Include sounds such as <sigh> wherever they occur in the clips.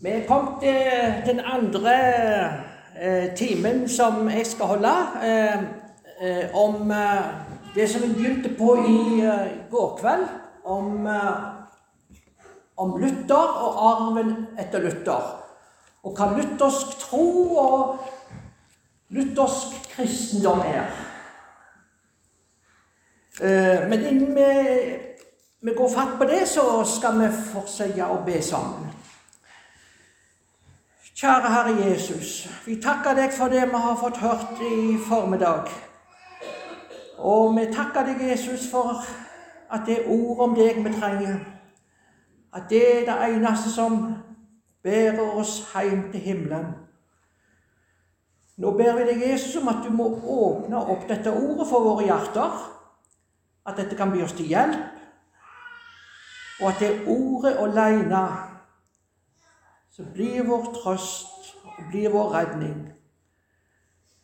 Vi er kommet til den andre eh, timen som jeg skal holde, eh, eh, om eh, det som vi begynte på i eh, går kveld, om, eh, om Luther og arven etter Luther. Og hva luthersk tro og luthersk kristendom er. Eh, men innen vi, vi går fatt på det, så skal vi fortsette å be sammen. Kjære Herre Jesus, vi takker deg for det vi har fått hørt i formiddag. Og vi takker deg, Jesus, for at det er ord om deg vi trenger. At det er det eneste som bærer oss hjem til himmelen. Nå ber vi deg, Jesus, om at du må åpne opp dette ordet for våre hjerter. At dette kan bli oss til hjelp, og at det er ordet alene som blir vår trøst og blir vår redning.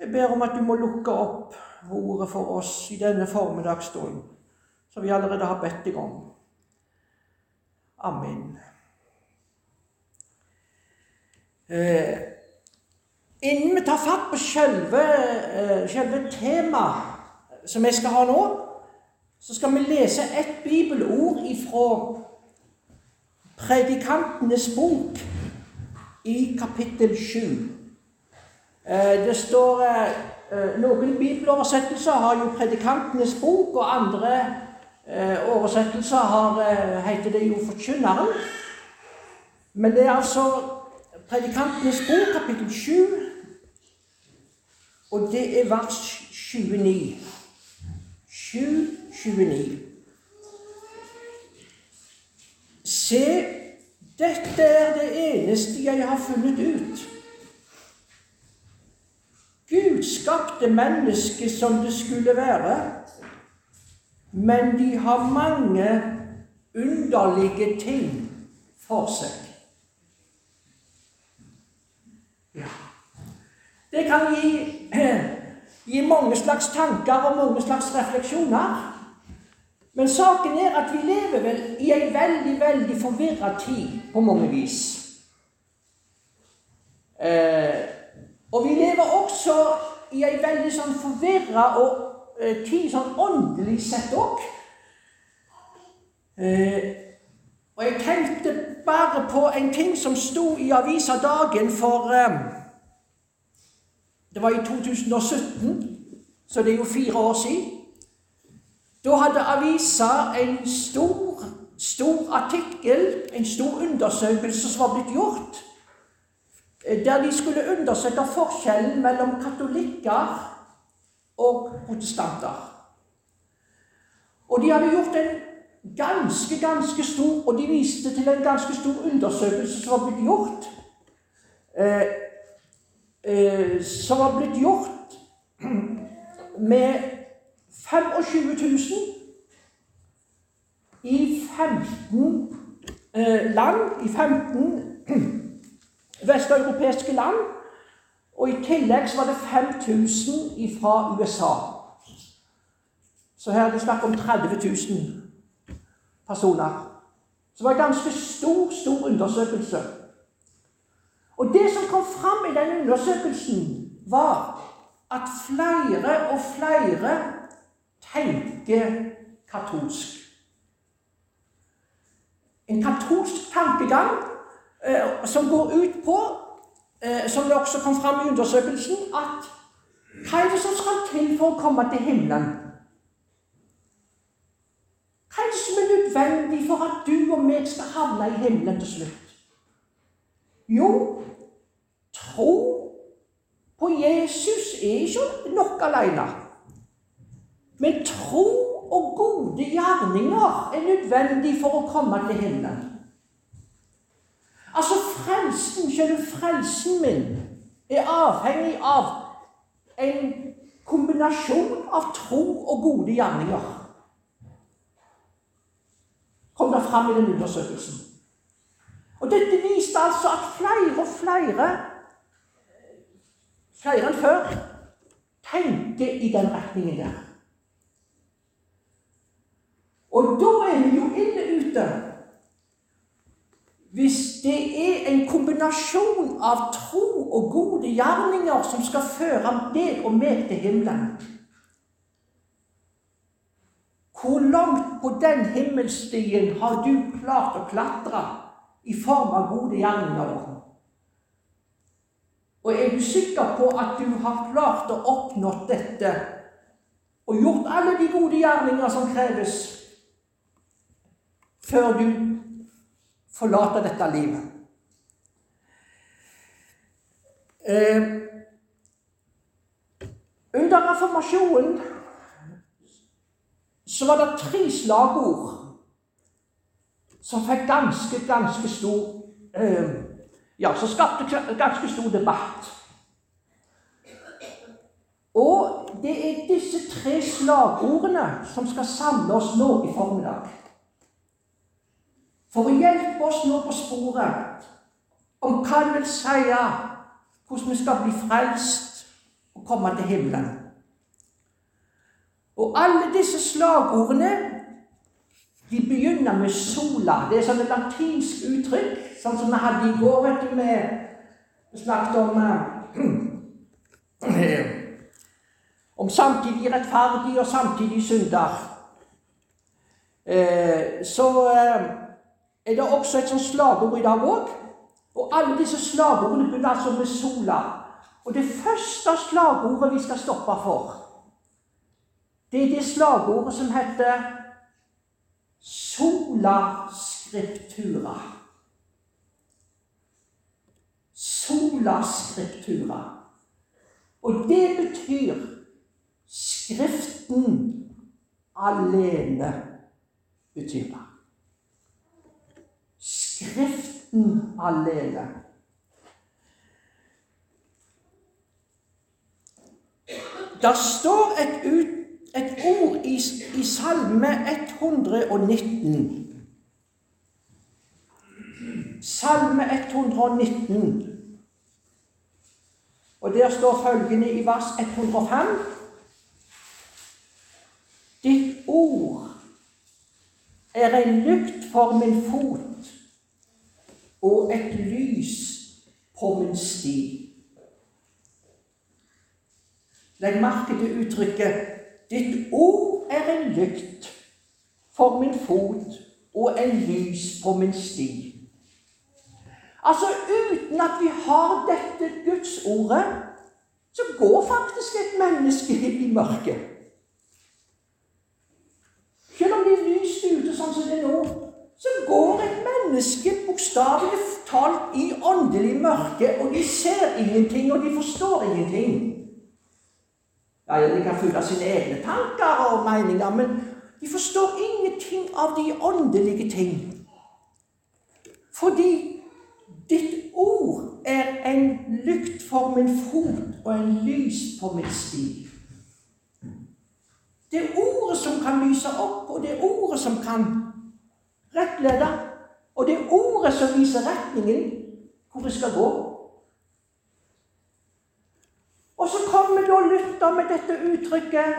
Jeg ber om at du må lukke opp ordet for oss i denne formiddagsstunden, som vi allerede har bedt deg om. Amen. Eh, innen vi tar fatt på selve, eh, selve temaet som vi skal ha nå, så skal vi lese ett bibelord ifra Predikantenes bok i kapittel 7. Eh, det står eh, Noen bibeloversettelser har jo 'Predikantenes bok', og andre eh, oversettelser har, heter det jo 'Forkynneren'. Men det er altså 'Predikantenes bok', kapittel 7, og det er vers 29. 7, 29. Se dette er det eneste jeg har funnet ut. Gud skapte mennesket som det skulle være, men de har mange underlige ting for seg. Ja. Det kan gi, <clears throat> gi mange slags tanker og mange slags refleksjoner. Men saken er at vi lever vel i ei veldig, veldig forvirra tid på mange vis. Eh, og vi lever også i ei veldig sånn forvirra eh, tid sånn åndelig sett òg. Eh, og jeg tenkte bare på en ting som sto i avisa Dagen for eh, Det var i 2017, så det er jo fire år siden. Da hadde avisa en stor, stor artikkel, en stor undersøkelse som var blitt gjort, eh, der de skulle undersøke forskjellen mellom katolikker og protestanter. Og de hadde gjort en ganske, ganske stor Og de viste til en ganske stor undersøkelse som var blitt gjort. Eh, eh, som var blitt gjort <clears throat> med 25 000 i 15 eh, land, i 15 <clears throat> vesteuropeiske land. Og i tillegg så var det 5000 fra USA. Så her er det snakk om 30 000 personer. Så det var en ganske stor, stor undersøkelse. Og det som kom fram i den undersøkelsen, var at flere og flere tenker katolsk. En katolsk tankegang eh, som går ut på, eh, som det også kom fram i undersøkelsen, at hva er det som skal til for å komme til himmelen? Hva er det som er nødvendig for at du og meg skal havne i himmelen til slutt? Jo, tro på Jesus er ikke nok alene. Men tro og gode gjerninger er nødvendig for å komme til himmelen. Altså, frelsen, selve frelsen min, er avhengig av en kombinasjon av tro og gode gjerninger. Kom det fram i den undersøkelsen. Og dette viste altså at flere og flere, flere enn før, tenker i den retningen der. Og da er vi jo ille ute. hvis det er en kombinasjon av tro og gode gjerninger som skal føre deg og meg til himmelen Hvor langt på den himmelstien har du klart å klatre i form av gode gjerninger? Og er du sikker på at du har klart å oppnå dette og gjort alle de gode gjerninger som kreves før du forlater dette livet? Eh, under reformasjonen så var det tre slagord som fikk ganske, ganske stor eh, ja, som skapte ganske stor debatt. Og det er disse tre slagordene som skal samle oss nå i formiddag. For å hjelpe oss nå på sporet om hva det vil si hvordan vi skal bli frelst og komme til himmelen. Og alle disse slagordene de begynner med sola. Det er sånn et latinsk uttrykk, sånn som vi hadde i går. vet du, Vi snakket om uh, <clears throat> om samtidig rettferdig og samtidig synder. Uh, så er det også et sånt slagord i dag òg. Og alle disse slagordene begynner altså med sola. Og det første slagordet vi skal stoppe for, det er det slagordet som heter Sola scriptura. Sola scriptura. Og det betyr Skriften alene betyr det. Skriften alene. Det står et ut et ord i, i Salme 119. Salme 119. Og der står følgende i vers 105 Ditt ord er en lykt for min fot og et lys på min sti. Legg merke til uttrykket Ditt ord er en lykt for min fot og en lys på min sti. Altså, uten at vi har dette Gudsordet, så går faktisk et menneske i mørket. Selv om det er lyst ute sånn som det er nå, så går et menneske bokstavelig talt i åndelig mørke, og de ser ingenting, og de forstår ingenting. Ja, de kan fylle sine egne tanker og meninger, men de forstår ingenting av de åndelige ting. Fordi ditt ord er en lykt for min fot og en lys på min sti. Det er ordet som kan lyse opp, og det er ordet som kan rettlede. Og det er ordet som viser retningen hvor vi skal gå. Og så kommer da Luther med dette uttrykket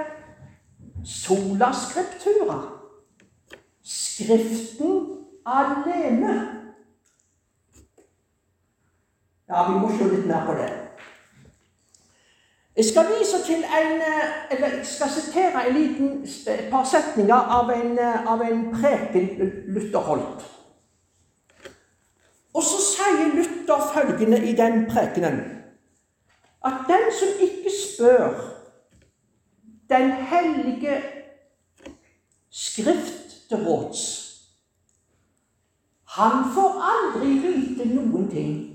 sola scriptura. Skriften alene. Ja, vi må se litt mer på det. Jeg skal vise til en, eller jeg skal sitere en liten, et par setninger av en, av en preken Luther holdt. Og så sier Luther følgende i den prekenen at den som ikke spør Den hellige Skrift til råds, han får aldri vite noen ting.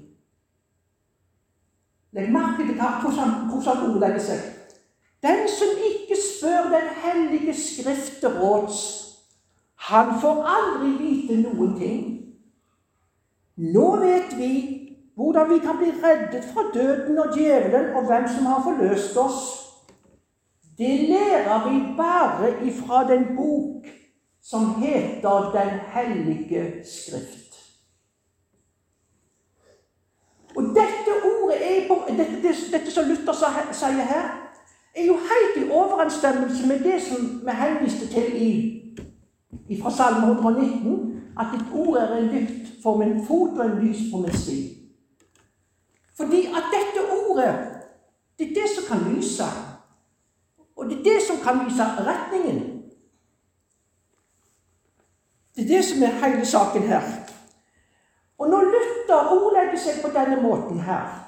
Legg merke til hvordan, hvordan ordlegger seg. Den som ikke spør Den hellige Skrift til råds, han får aldri vite noen ting. Nå vet vi hvordan vi kan bli reddet fra døden og djevelen, og hvem som har forløst oss. Det lærer vi bare ifra den bok som heter Den hellige skrift. Og dette ordet er, dette, dette som Luther sier her, er jo helt i overensstemmelse med det som vi henviste til i, fra Salme 119, at ditt ord er en lykt for min fot og en lys på min sti. Fordi at dette ordet, det er det som kan lyse. Og det er det som kan vise retningen. Det er det som er hele saken her. Og når Luther ordlegger seg på denne måten her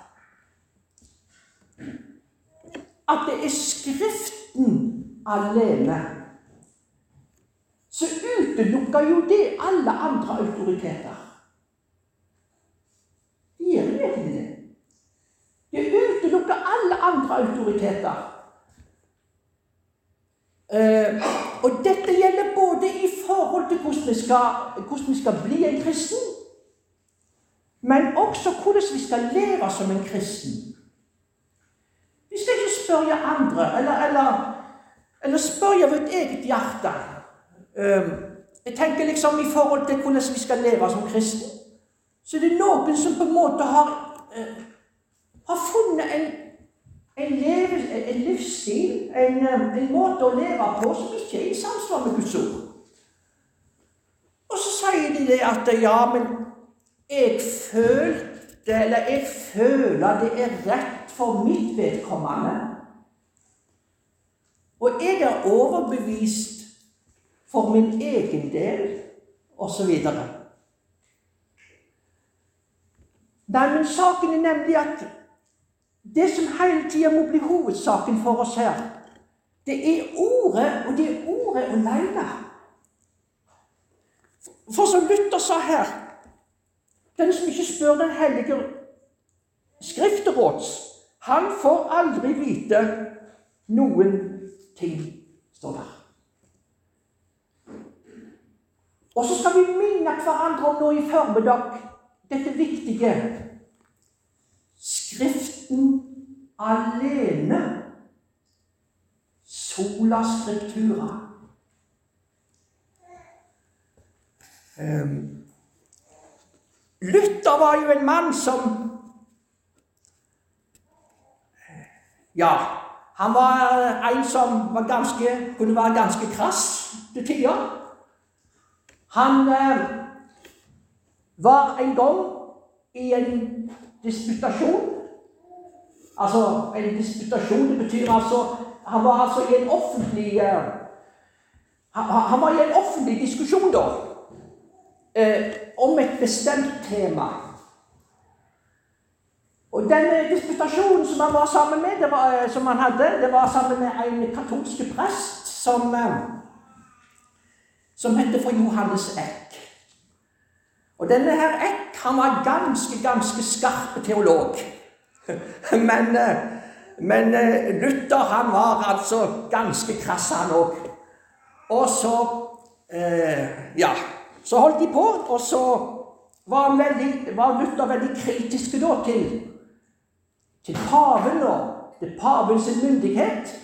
At det er Skriften alene så utelukker jo det alle andre autoriteter. Det gjør egentlig det. Det utelukker alle andre autoriteter. Uh, og dette gjelder både i forhold til hvordan vi, skal, hvordan vi skal bli en kristen, men også hvordan vi skal leve som en kristen. Spørre andre, eller, eller, eller spørre vårt eget hjerte. Jeg tenker liksom I forhold til hvordan vi skal leve som kristen, så det er noen som på en måte har, uh, har funnet en en, leve, en livsstil, en, en, måte å leve på som ikke er i samsvar med Guds ord. Og så sier de det at ja, men jeg følte, eller jeg føler det er rett for mitt vedkommende. Og jeg er overbevist for min egen del, osv. Nei, men saken er nemlig at det som hele tida må bli hovedsaken for oss her, det er ordet, og det er ordet alene. For som Luther sa her Den som ikke spør Den hellige skrifteråds, han får aldri vite noen ting, står der. Og så skal vi minne hverandre om nå i formiddag dette viktige Skriften alene. Sola scriptura. Um, Luther var jo en mann som Ja, han var en som var ganske, kunne være ganske krass til tider. Han eh, var en gang i en disputasjon. Altså, en disputasjon det betyr altså Han var altså i en offentlig eh, han, var i en offentlig diskusjon, da, eh, om et bestemt tema. Og denne disputasjonen som han var sammen med, var, uh, som han hadde, det var sammen med en katolsk prest som, som het for Johannes Eck. Og denne her Eck han var ganske, ganske skarp teolog. <laughs> Men, eh, men eh, Luther han var altså ganske krass, han òg. Og så eh, Ja, så holdt de på, og så var, veldig, var Luther veldig kritisk da til, til paven og til pavens myndighet.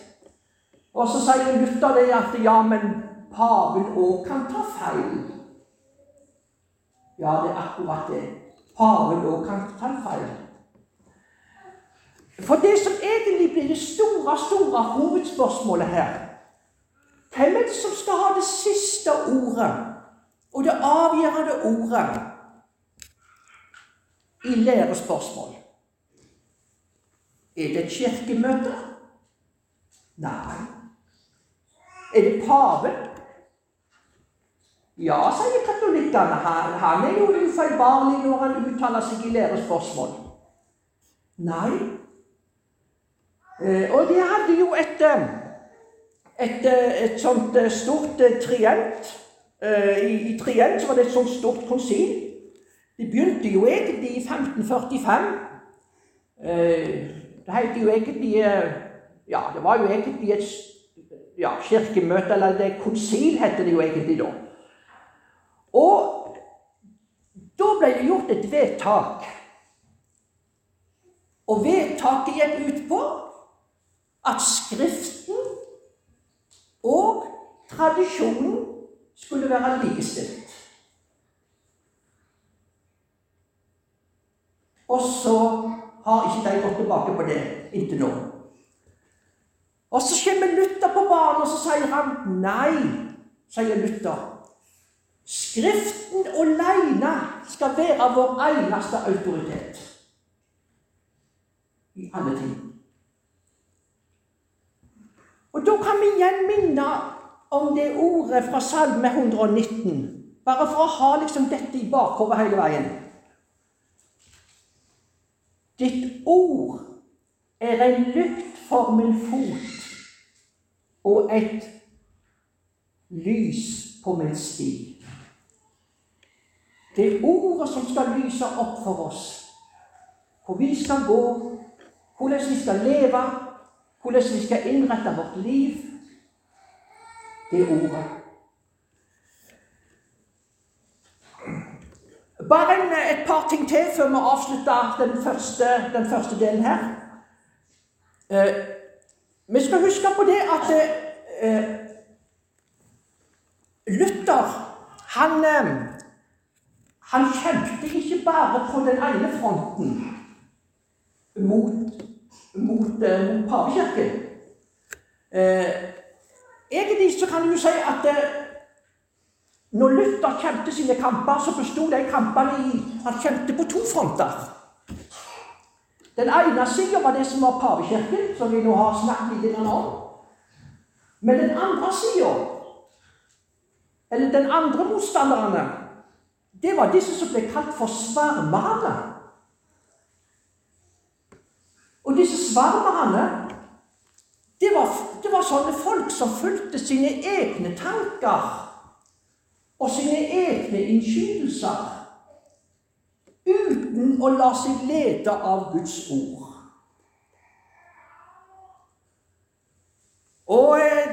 Og så sier Luther det at ja, men paven òg kan ta feil. Ja, det er akkurat det. Paven òg kan ta feil. For det som egentlig blir det store, store hovedspørsmålet her Hvem er det som skal ha det siste ordet og det avgjørende ordet i lærespørsmål? Er det et kirkemøte? Nei. Er det paven? Ja, sier katolikkene. Han, han er jo ufeilbarlig når han uttaler seg i lærespørsmål. Nei. Eh, og de hadde jo et, eh, et, eh, et sånt stort trient. I, I Trient så var det et sånt stort konsil. Det begynte jo egentlig i 1545. Det heter jo egentlig Ja, det var jo egentlig et ja, kirkemøte, eller det konsil heter det jo egentlig da. Og da ble det gjort et vedtak. Og vedtaket gikk ut på at Skriften og tradisjonen skulle være likestilt. Og så har ikke de gått tilbake på det inntil nå. Og så kommer Luther på banen, og så sier han nei, sier Luther. Skriften alene skal være vår eneste autoritet i alle ting. Og da kan vi igjen minne om det ordet fra Salme 119, bare for å ha liksom dette i bakhodet hele veien. Ditt ord er en lykt for min fot og et lys på min sti. Det er ordet som skal lyse opp for oss hvor vi skal gå, hvordan vi skal leve, hvordan vi skal innrette vårt liv. Det er ordet. Bare en, et par ting til før vi avslutter den første, den første delen her. Eh, vi skal huske på det at eh, Luther han, eh, han kjempet ikke bare på den ene fronten mot, mot, eh, mot pavekirken. Eh, egentlig så kan du si at eh, når Luther kjempet sine kamper, så besto de kampene i Han kjempet på to fronter. Den ene sida var det som var pavekirken, som vi nå har snakket litt om. Men den andre sida, eller den andre motstanderne, det var disse som ble kalt for svarmerne. Og disse svarmerne, det var, det var sånne folk som fulgte sine egne tanker og sine egne innskytelser uten å la seg lede av Guds ord. Og eh,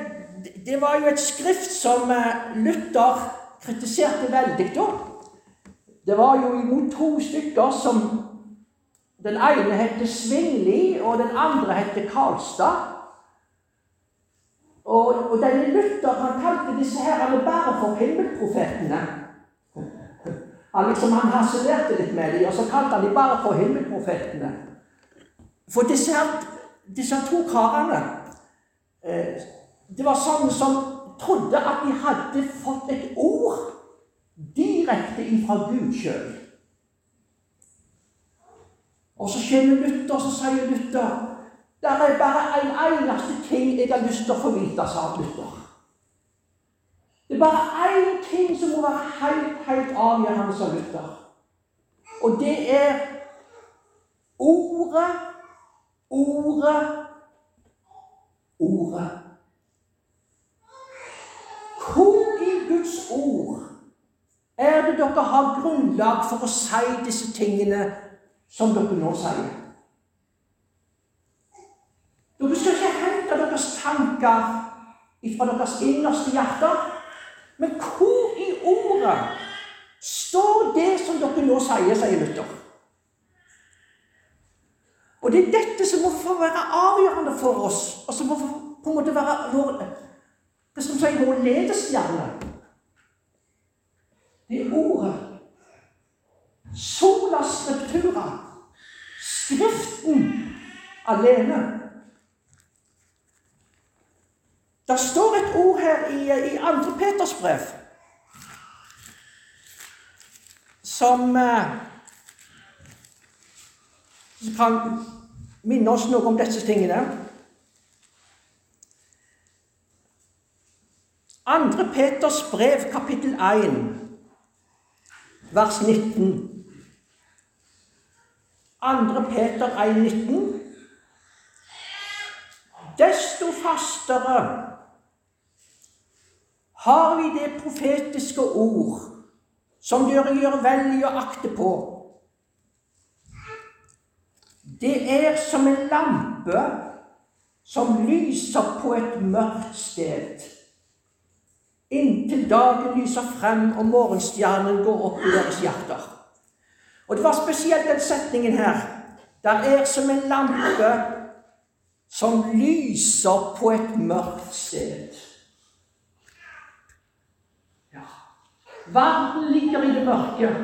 det var jo et skrift som eh, Luther kritiserte veldig da. Det var jo imot to stykker som Den ene het Svingli, og den andre het Karlstad. Og, og denne Luther han kalte disse her alle bare for himmelprofetene. <laughs> Han liksom han harselerte litt med dem, og så kalte han dem bare for himmelprofetene. For disse, disse to karene eh, Det var sånne som trodde at de hadde fått et ord direkte ifra Gud sjøl. Og så kommer Luther, og så sier Luther det er bare en eneste ting jeg har lyst til å få vite, sa Luther. Det er bare én ting som må være helt, helt avgjørende, sa Luther. Og det er ordet, ordet, ordet. Hvor i Guds ord er det dere har grunnlag for å si disse tingene som dere nå sier? Dere skal ikke hente deres tanker fra deres innerste hjerter. Men hvor i ordet står det som dere nå sier, sier Luther? Og det er dette som må få være avgjørende for oss, og som må på en måte være vår, det som sier vår ledestjerne. Det er ordet. Sola scriptura. Skriften alene. Det står et ord her i, i 2. Peters brev som eh, kan minne oss noe om disse tingene. 2. Peters brev, kapittel 1, vers 19. 2. Peter 1, 19. Desto fastere har vi det profetiske ord, som dere gjør vel i å akte på. Det er som en lampe som lyser på et mørkt sted, inntil dagen lyser frem og morgenstjernen går opp i deres hjerter. Og det var spesielt den setningen her. Der er som en lampe som lyser på et mørkt sted. Verden ligger i det mørke.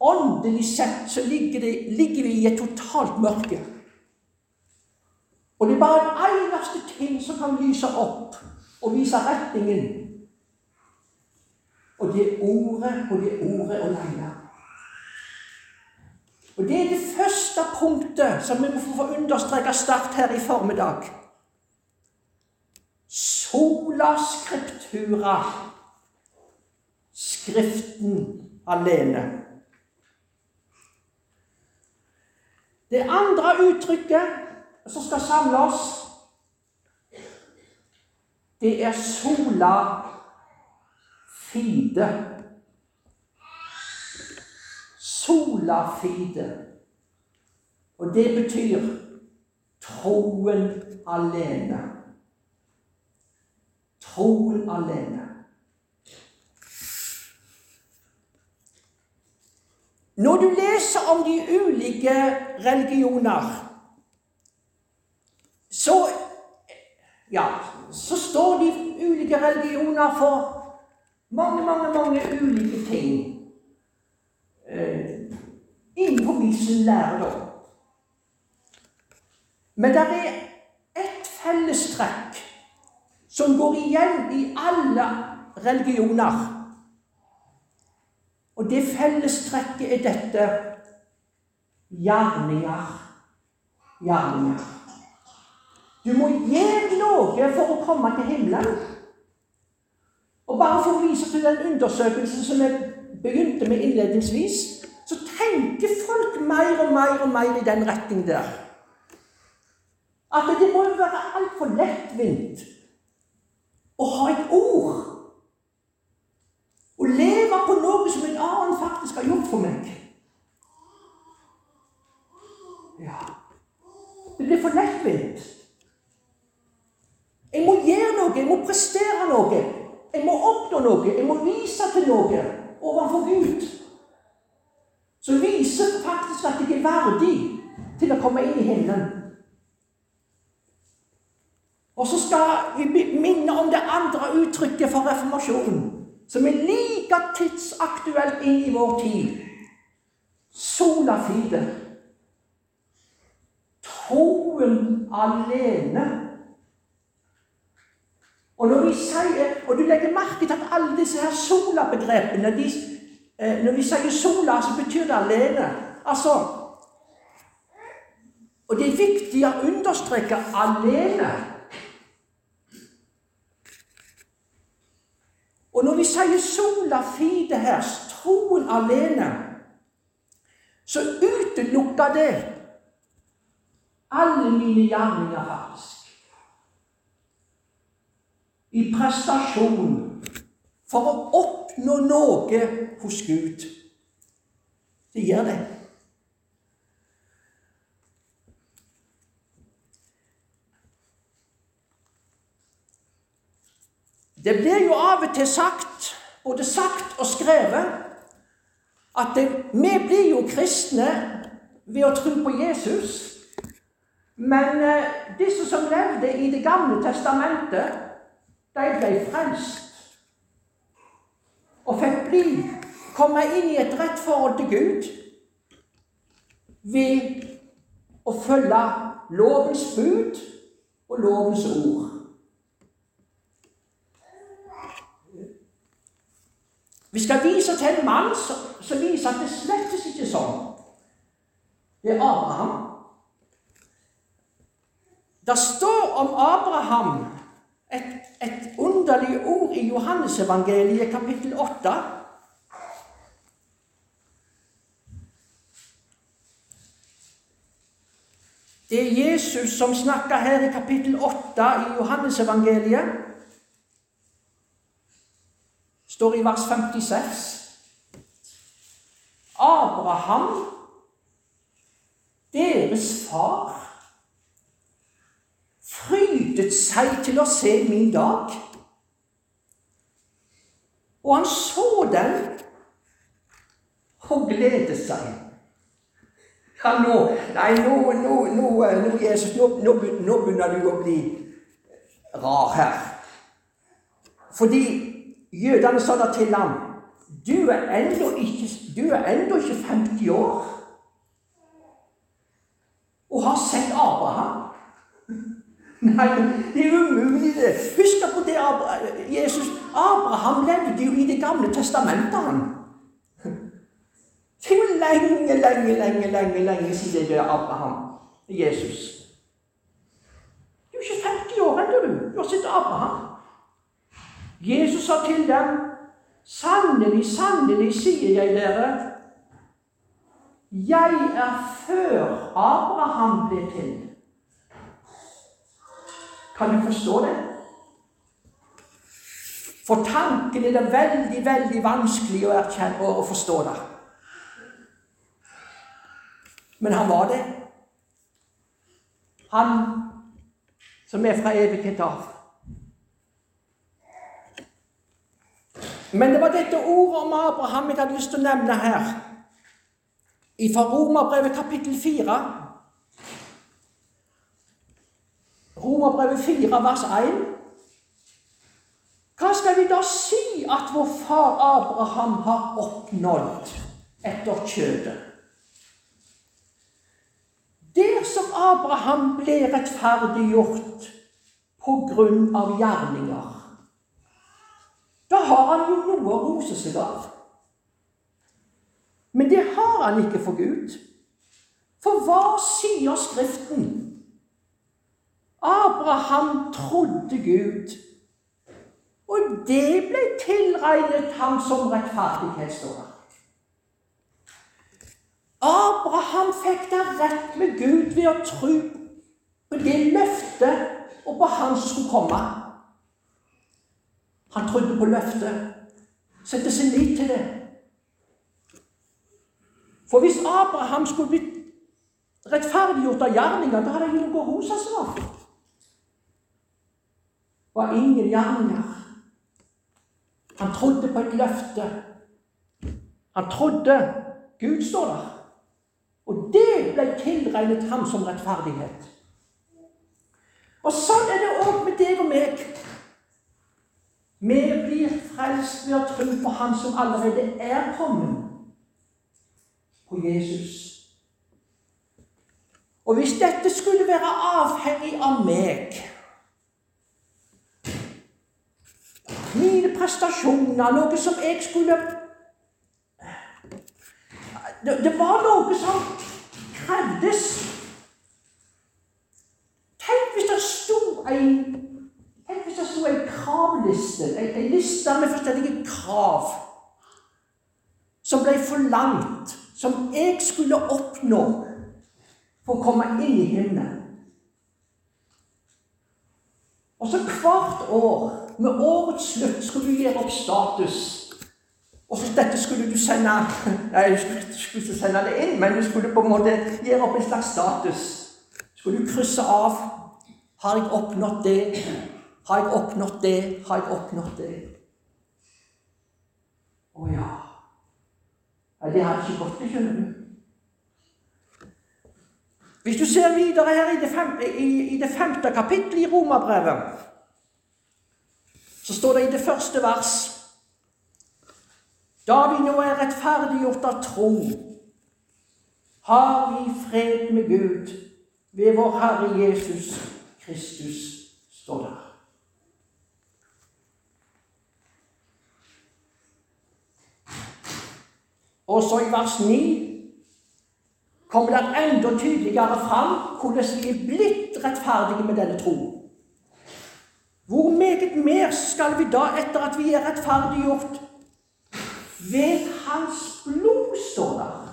Åndelig sett så ligger, det, ligger vi i et totalt mørke. Og det er bare en eneste ting som kan lyse opp og vise retningen. Og det er ordet, og det er ordet alene. Og Det er det første punktet som vi må få understreke sterkt her i formiddag. Sola scriptura, Skriften alene. Det andre uttrykket som skal samle oss, det er sola fide. Sola fide. Og det betyr troen alene. Troen alene. Når du leser om de ulike religioner, så ja, så står de ulike religioner for mange, mange, mange ulike ting eh, innenfor sin lærdom. Men det er ett fellestrekk som går igjen i alle religioner. Og det fellestrekket er dette gjerninger. Gjerninger. Du må gjøre noe for å komme til himmelen. Og bare for å vise til den undersøkelsen som jeg begynte med innledningsvis, tenker folk mer og mer og mer i den retning der. At det må jo være altfor lettvint å ha et ord. Å leve på noe som en annen faktisk har gjort for meg. Ja Det blir for lettvint. Jeg må gjøre noe, jeg må prestere noe. Jeg må oppnå noe. Jeg må vise til noe overfor Gud. Som viser faktisk at jeg er verdig til å komme inn i himmelen. Og så skal vi minne om det andre uttrykket for reformasjonen, som er like tidsaktuelt inn i vår tid. Sola fide. Troen alene og når vi sier, og du legger merke til at alle disse her sola-begrepene de, Når vi sier sola, så betyr det alene. Altså Og det er viktig å understreke alene. Og når vi sier sola fide her, troen alene, så utelukker det alle mine gjerninger, faktisk i prestasjon for å oppnå noe hos Gud. Det gjør det. Det blir jo av og til sagt, både sagt og skrevet, at det, vi blir jo kristne ved å tro på Jesus. Men eh, disse som levde i Det gamle testamentet, de ble frelst og fikk bli, komme inn i et rett forhold til Gud ved å følge lovens bud og lovens ord. Vi skal vise til en mann som viser at det slettes ikke sånn. Det er Abraham. Det står om Abraham et, et underlig ord i Johannesevangeliet kapittel 8. Det er Jesus som snakker her i kapittel 8 i Johannesevangeliet. står i vers 56. Abraham, deres far frydet seg til å se min dag. Og han så den og gledet seg. Ja, nå, nei, nå, nå, nå, nå Jesus, nå, nå, begynner du å bli rar her. Fordi jødene sa da til ham du er ennå ikke, ikke 50 år og har sett Abraham. Nei, det er umulig, det. Husk på det Jesus Abraham levde jo i Det gamle testamentet, han. Det er lenge, lenge, lenge lenge, lenge siden det er Abraham. Jesus. Du er ikke 50 år ennå, du. Du har sett Abraham. Jesus sa til dem, sannelig, sannelig, sier jeg dere, jeg er før Abraham ble til. Kan du forstå det? For tanken er det veldig, veldig vanskelig å erkjenne å forstå det. Men han var det. Han som er fra evighet av. Men det var dette ordet om Abraham jeg hadde lyst til å nevne her. Fra Romerbrevet kapittel 4. Romerbrevet 4, vers 1. Hva skal vi da si at vår far Abraham har oppnådd etter kjødet? Der som Abraham ble rettferdiggjort på grunn av gjerninger, da har han jo noe å rose seg av. Men det har han ikke for Gud. For hva sier Skriften? Abraham trodde Gud, og det ble tilregnet ham som rettferdighet. Abraham fikk det rett med Gud ved å tro på det løftet og på han som skulle komme. Han trodde på løftet, satte sin lit til det. For hvis Abraham skulle blitt rettferdiggjort av gjerninger, da hadde han jo noe hos seg for. Det var ingen gjerninger. Han trodde på et løfte. Han trodde Gud står der. Og det ble tilregnet ham som rettferdighet. Og sånn er det òg med deg og meg. Vi blir frelst ved å tro på Han som allerede er kommet, på Jesus. Og hvis dette skulle være avhengig av meg Mine prestasjoner, noe som jeg skulle det, det var noe som krevdes. Tenk hvis det sto en hvis det sto en kravliste, en liste med forskjellige krav som ble forlangt, som jeg skulle oppnå for å komme inn i himmelen. Og så hvert år, med årets slutt, skulle du gjøre opp status og dette skulle du sende Nei, du skulle, ikke sende det inn, men du skulle på en måte gjøre opp en slags status. Skulle du krysse av Har jeg oppnådd det? Har jeg oppnådd det? Har jeg oppnådd det? Å ja. Nei, det har ikke gått, det skjønner du. Hvis du ser videre her i det, femte, i, i det femte kapittelet i Romerbrevet, så står det i det første vers da vi nå er rettferdiggjort av tro, har vi fred med Gud ved vår Herre Jesus Kristus, står der. Også i vers 9 kommer det enda tydeligere fram hvordan vi er blitt rettferdige med denne tro. Hvor meget mer skal vi da, etter at vi er rettferdiggjort, ved hans blod, står der.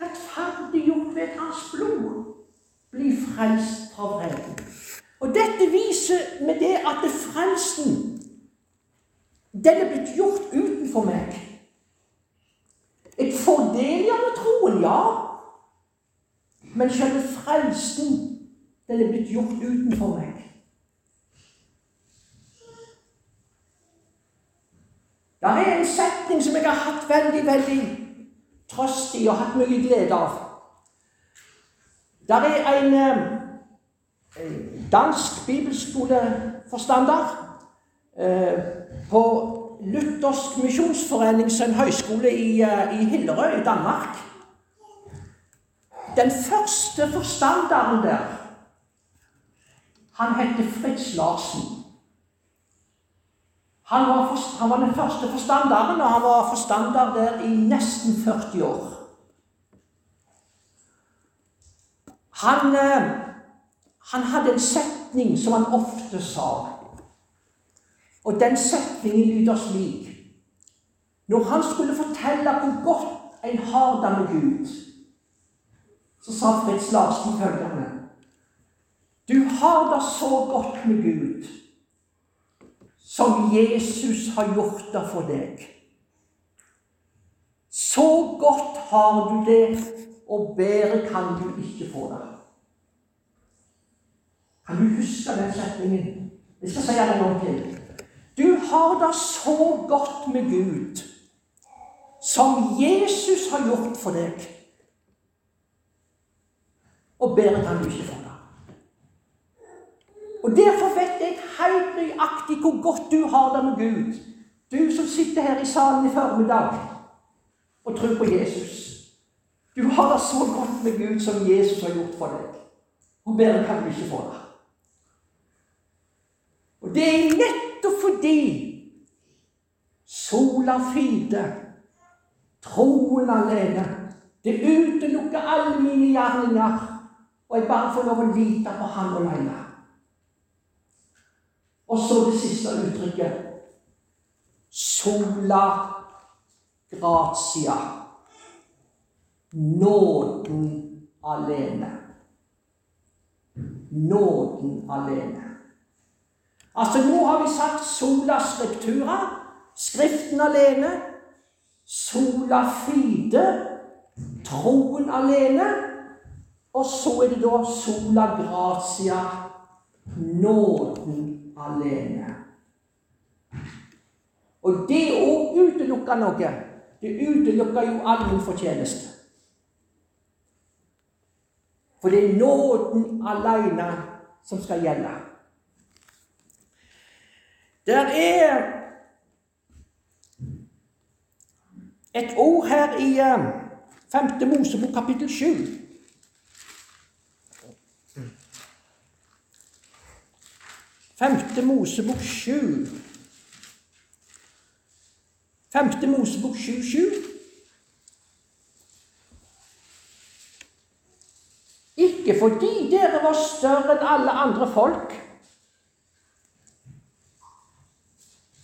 Rettferdiggjort ved hans blod. Bli frelst fra vreden. Og dette viser med det at det frelsen den er blitt gjort utenfor meg. Jeg får del av troen, ja. Men selve frelsen, den er blitt gjort utenfor meg. Det er en setning som jeg har hatt veldig, veldig trøst i og hatt mye glede av. Det er en eh, dansk bibelskoleforstander eh, på Luthersk misjonsforenings høyskole i, eh, i Hillerød i Danmark. Den første forstanderen der han heter Fritz Larsen. Han var, for, han var, den første forstanderen, og han var forstander der i nesten 40 år. Han, eh, han hadde en setning som han ofte sa. Og den setningen lyder slik Når han skulle fortelle hvor godt en har det med Gud, så sa Fritz Larsen følgende Du har det så godt med Gud som Jesus har gjort det for deg. Så godt har du det, og bedre kan du ikke få det. Kan du huske den setningen? Jeg skal si det en til. Du har det så godt med Gud som Jesus har gjort for deg. Og bedre kan du ikke få det. Og Derfor vet jeg helt nøyaktig hvor godt du har det med Gud. Du som sitter her i salen i formiddag og tror på Jesus. Du har det så godt med Gud som Jesus har gjort for deg. Og bedre kan du ikke få det. Og det er nettopp fordi sola fide, troen alene, det utelukker alle mine gjerninger, og jeg bare får lov å lite på Han alene. Og så det siste uttrykket sola gratia. Nåden alene. Nåden alene. Altså, nå har vi sagt sola scriptura, Skriften alene. Sola fide, troen alene. Og så er det da sola gratia, nåden alene. Og det òg utelukker noe. Det utelukker jo all fortjeneste. For det er nåden alene som skal gjelde. Der er et ord her i 5. Eh, Mosebok kapittel 7. Femte Mosebok 7. Femte Mosebok 7.7. Ikke fordi dere var større enn alle andre folk,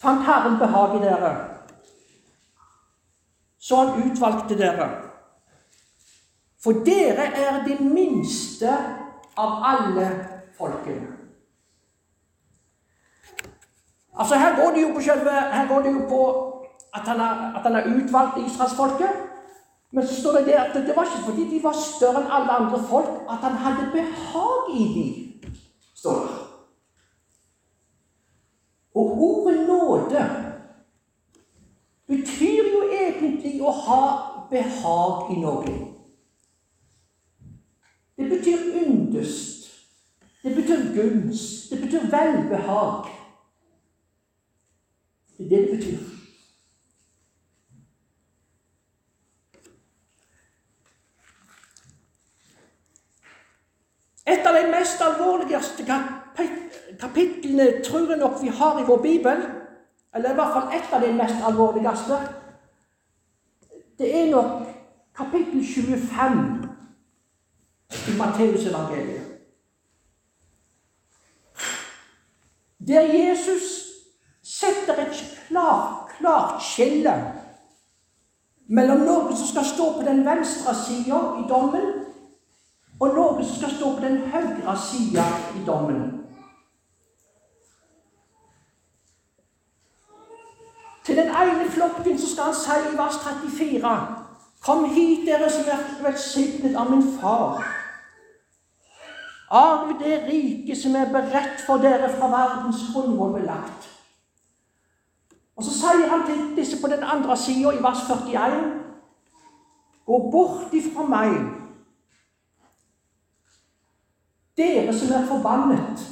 fant Herren behag i dere, så han utvalgte dere. For dere er de minste av alle folkene. Altså Her går det jo på, selve, det jo på at han har utvalgt israelsfolket. Men så står det der at det var ikke fordi de var større enn alle andre folk, at han hadde behag i dem, står det. Og ordet nåde betyr jo egentlig å ha behag i noe. Det betyr yndest. Det betyr gunst. Det betyr velbehag. Det er det det betyr. Et av de mest alvorligste kapitlene tror jeg nok vi har i vår bibel, eller i hvert fall et av de mest alvorligste, det er nok kapittel 25 i Matteusevangeliet. Der Jesus setter et klart, klart skille mellom noe som skal stå på den venstre sida i dommen, og noe som skal stå på den høyre sida i dommen. Til den ene flokken så skal han si i vers 34.: Kom hit, dere som er velsignet av min far. Arv det riket som er beredt for dere fra verdens grunnvoll belagt. Og så sier han til disse på den andre sida, i vers 41, Gå bort ifra meg, dere som er forbannet,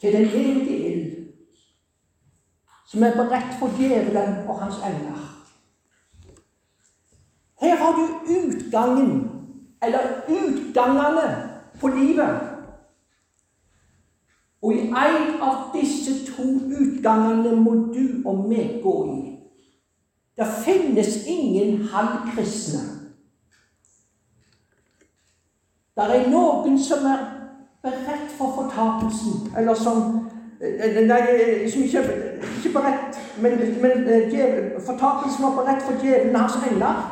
til den evige ild, som er beredt for djevelen og hans engler. Her har du utgangen, eller utgangene, på livet. Og i en av disse to utgangene må du og meg gå i. Det finnes ingen halvkristne. Det er noen som er beredt for fortapelsen, eller som eh, Nei, som ikke, ikke beredt, men, men eh, fortapelsen var beredt for djevelen hans engler.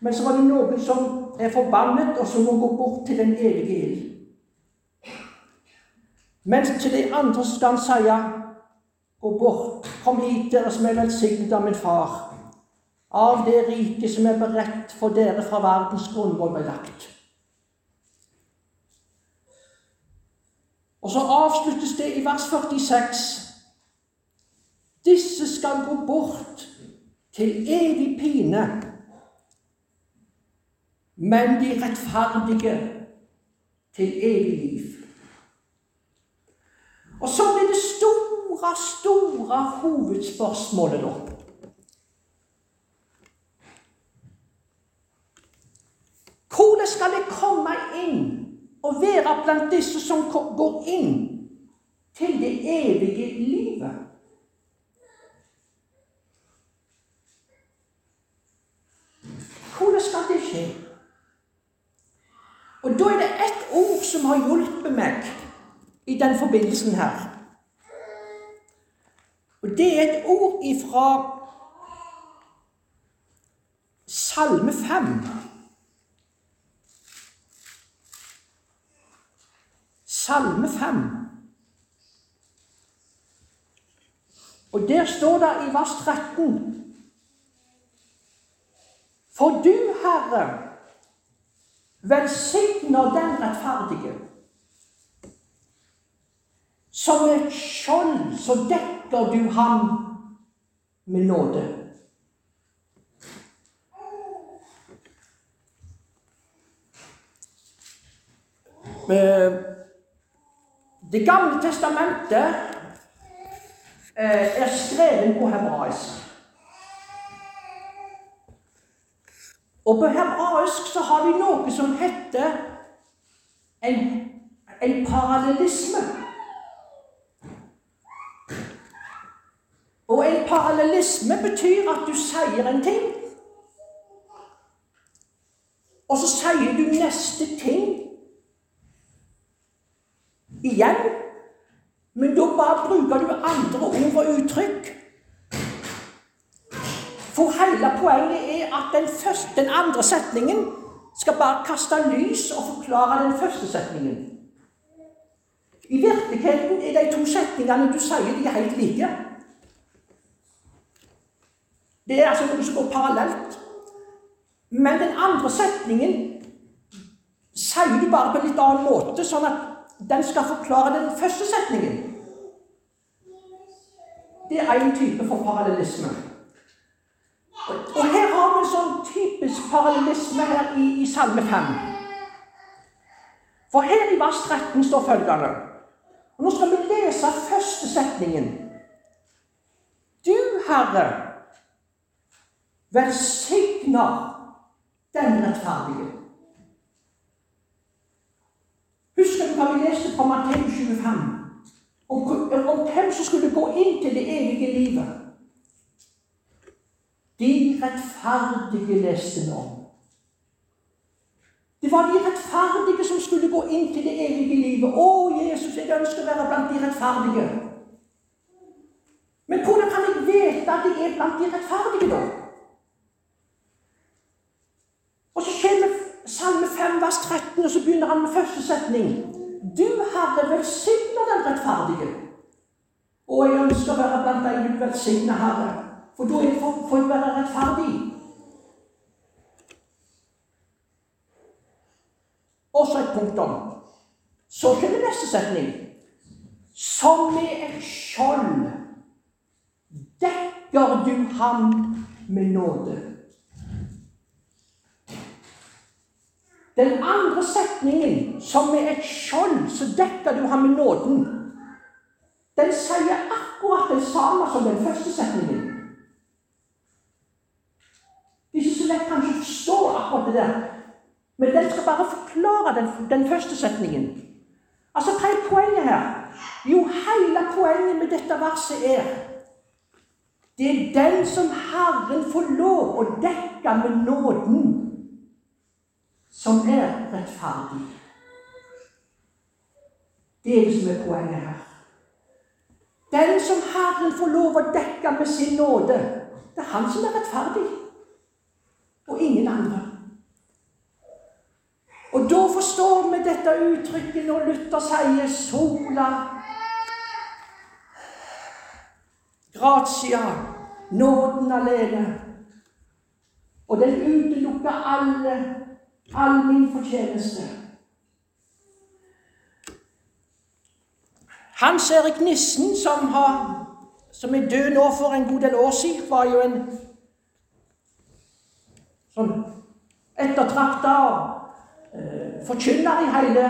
Men så var det noen som er forbannet, og som må gå bort til den evige ild. Mens til de andre skal han si Gå bort, kom hit, dere som er velsignet av min far, av det riket som er beredt for dere fra verdens grunnvoll ble lagt. Og så avsluttes det i vers 46. Disse skal gå bort til evig pine, men de rettferdige til evig liv. Og så blir det store, store hovedspørsmålet, da. Hvordan skal jeg komme inn og være blant disse som går inn til det evige livet? Hvordan skal det skje? Og da er det ett ord som har hjulpet meg i den forbindelsen her. Og det er et ord ifra Salme 5. Salme 5. Og der står det i vers 13 For du, Herre, velsigner den rettferdige. Som et skjold så dekker du ham med nåde. Eh, det gamle testamentet eh, er skrevet på hebraisk. Og på hebraisk så har vi noe som heter en, en parallellisme. En parallellisme betyr at du sier en ting, og så sier du neste ting igjen. Men da bare bruker du andre ord og uttrykk. For hele poenget er at den, første, den andre setningen skal bare kaste lys og forklare den første setningen. I virkeligheten er de to setningene du sier, de er helt like. Det er altså noe som går parallelt. Men den andre setningen sier du bare på en litt annen måte, sånn at den skal forklare den første setningen. Det er én type for parallellisme. Og her har vi en sånn typisk parallellisme her i, i Salme 5. For her i vers 13 står følgende og Nå skal vi lese første setningen. Du, Herre, velsigner den rettferdige. Husker du hva vi leste fra Matteus 25? Om, om hvem som skulle gå inn til det evige livet. De rettferdige leste nå. Det var de rettferdige som skulle gå inn til det evige livet. Å, Jesus, jeg ønsker å være blant de rettferdige. Men hvordan kan jeg vite at jeg er blant de rettferdige, da? Og så kommer Salme 5, vers 13, og så begynner han med første setning. Du, Herre, velsigner den rettferdige. Og jeg ønsker å være blant deg du velsigner, Herre, for da får jeg være rettferdig. Og så et punktum. Så kommer neste setning. Som med et skjold dekker du ham med nåde. Den andre setningen, som er et skjold så dekker du ham med nåden, den sier akkurat det samme som den første setningen. Det er ikke så lett kanskje å forstå akkurat det der, men den skal bare forklare den, den første setningen. Altså, hva er poenget her? Jo, hele poenget med dette verset er det er den som Herren får lov å dekke med nåden, som er rettferdig. Det er det som er poenget her. Den som Herren får lov å dekke med sin nåde, det er han som er rettferdig, og ingen andre. Og da forstår vi dette uttrykket når Luther sier 'sola gratia', nåden alene. Og den utelukker alle, all min fortjeneste. Hans Erik Nissen, som, har, som er død nå for en god del år siden, var jo en sånn ettertrakta eh, forkynner i hele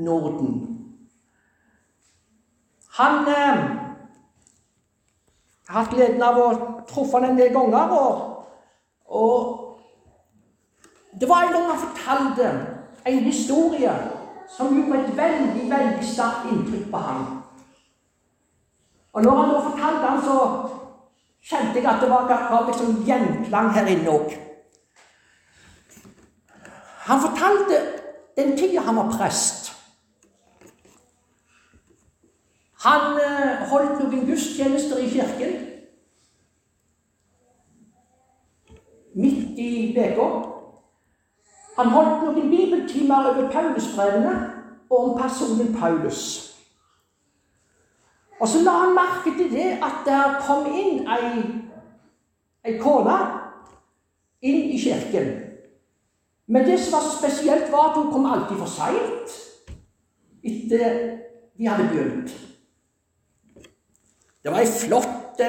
Norden. Han eh, har hatt gleden av å truffe han en del ganger. Og, og det var en gang han fortalte en historie som gjorde et veldig veldig sterkt inntrykk på ham. Og når han da fortalte den, så kjente jeg at det var, var liksom gjenklang her inne òg. Han fortalte den tida han var prest. Han eh, holdt noen gudstjenester i kirken. Midt i uka. Han holdt noen bibeltimer over Paulusbrevene og om personen Paulus. Og så la han merke til det at der kom inn ei, ei kone inn i kirken. Men det som var så spesielt, var at hun kom alltid for seint etter de hadde begynt. Det var ei flott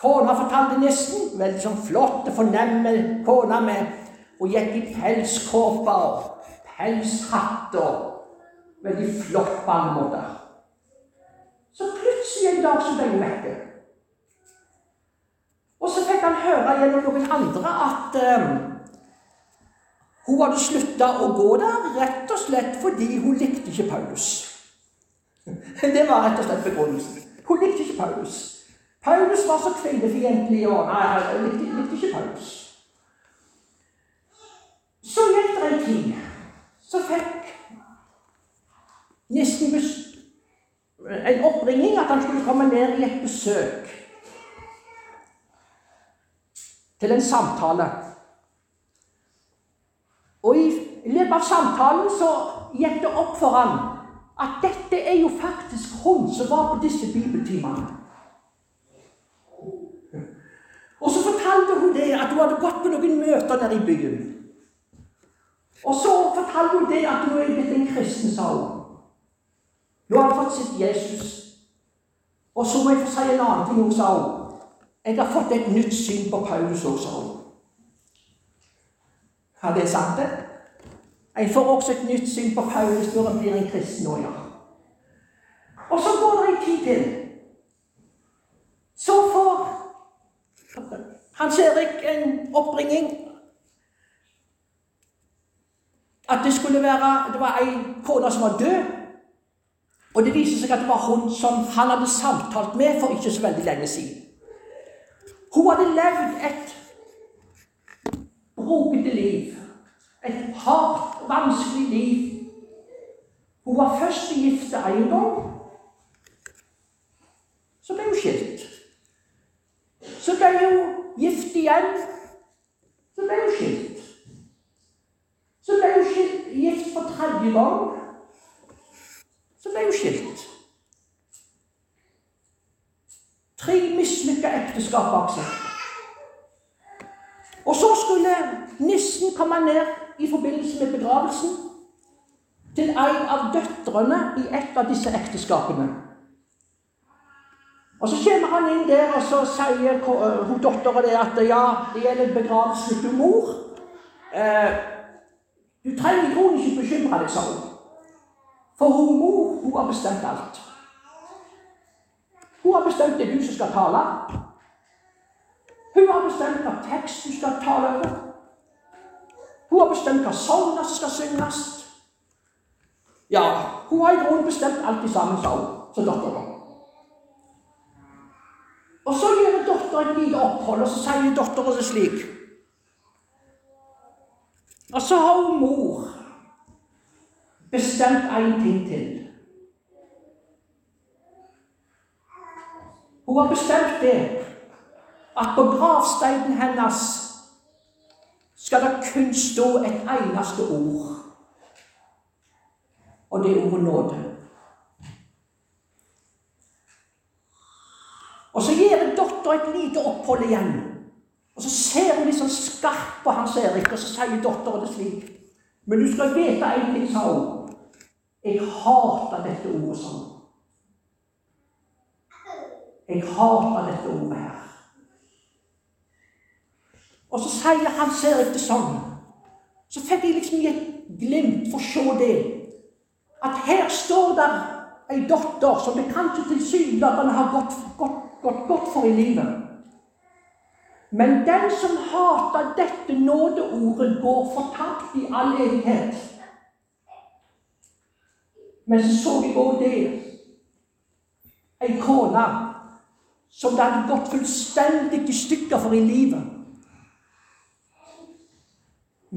kone, fortalte nesten. Veldig sånn flott, fornemme kone med Hun gikk i pelskåper, pelshatter, Veldig flott på alle måter. Så plutselig en dag så ble hun vekke. Og så fikk han høre gjennom noen andre at um, hun hadde slutta å gå der rett og slett fordi hun likte ikke Paulus. <laughs> Det var rett og slett begrunnelsen. Hun likte ikke Paulus. Paulus var så kvinnefiendtlig og Nei, hun likte, likte ikke Paulus. Så gikk det en tid. Så fikk nissen en oppringing at han skulle komme ned i et besøk. Til en samtale. Og i løpet av samtalen så gikk det opp for ham at dette er jo faktisk hun som var på disse bibeltimene. Og så fortalte hun det at hun hadde gått på noen møter nede i byen. Og så fortalte hun det at hun er blitt en kristen, sa hun. Nå har han fått sitt Jesus. Og så må jeg få si en annen ting, sa hun. Jeg har fått et nytt syn på Paulus òg, sa hun. Ja, det er det. Jeg får også et nytt syn på Paulus når han blir en kristen òg, ja. Og så går det en tid til. Så får Hans Erik en oppringing at det skulle være Det var ei kone som var død. Og det viser seg at det var hun som han hadde samtalt med for ikke så veldig lenge siden. Hun hadde levd et brokete liv. Et hardt, vanskelig liv. Hun var først gift en gang. Så ble hun skilt. Så ble hun gift igjen. Så ble hun skilt. Så ble hun skilt, gift for tredje gang så ble hun skilt. Tre mislykka ekteskap bak seg. Og så skulle nissen komme ned i forbindelse med begravelsen til en av døtrene i et av disse ekteskapene. Og Så kommer han inn der, og så sier hun dattera at ja, det gjelder begravelsen til mor. Eh, du trenger i ikke bekymre deg, sa hun. For hun mor hun har bestemt alt. Hun har bestemt det du som skal tale. Hun har bestemt hva tekst du skal tale over. Hun har bestemt hva sogner som skal synges. Ja, hun har i grunnen bestemt alt i sammen, sa hun. sa dattera. Og så gjør dattera et lite opphold, og så sier dattera slik. Og så har hun mor bestemt én ting til. Hun har bestemt det at på gravsteinen hennes skal det kun stå et eneste ord. Og det er ordet nåde. Og så gir dattera et lite opphold igjen. Og så ser hun sånn skarpt på Hans Erik, og så sier datteren det slik. Men du skal vite en ting, sa hun. Jeg hater dette ordet sånn. Jeg hater dette ordet her. Og så sier Hans Erik det sånn. Så fikk jeg liksom i et glimt for å se det. At her står der ei datter som det kanskje tilsynelatende har gått godt for i livet. Men den som hater dette nådeordet, går fortapt i all evighet. Men så så jeg òg det. Ei kone som det hadde gått fullstendig i stykker for i livet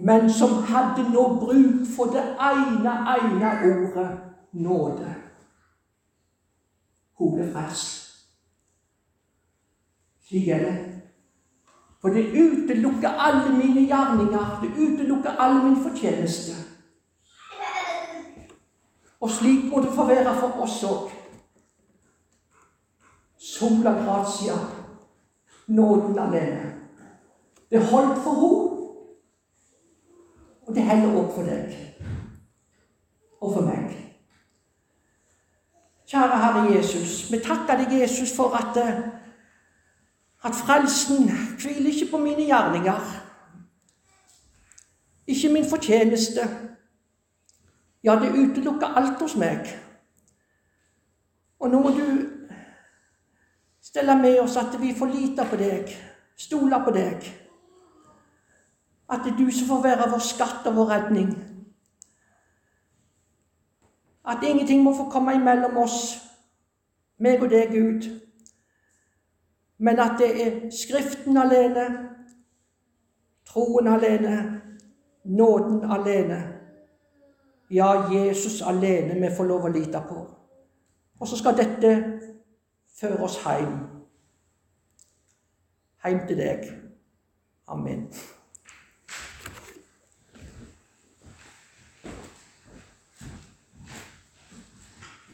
men som hadde nå bruk for det ene, ene ordet nåde. Hun ble frelst. Slik er det. For det utelukker alle mine gjerninger, det utelukker alle min fortjeneste. Og slik må det få være for oss òg. Sola gratia, nåden alene. Det holdt for henne. Og det heller opp for deg og for meg. Kjære Herre Jesus, vi takker deg, Jesus, for at, eh, at frelsen hviler ikke på mine gjerninger. Ikke min fortjeneste. Ja, det utelukker alt hos meg. Og nå må du stelle med oss at vi får lite på deg, stole på deg. At det er du som får være vår skatt og vår redning. At ingenting må få komme imellom oss, meg og deg, Gud. Men at det er Skriften alene, troen alene, nåden alene. Ja, Jesus alene vi får lov å lite på. Og så skal dette føre oss hjem. Hjem til deg. Amen.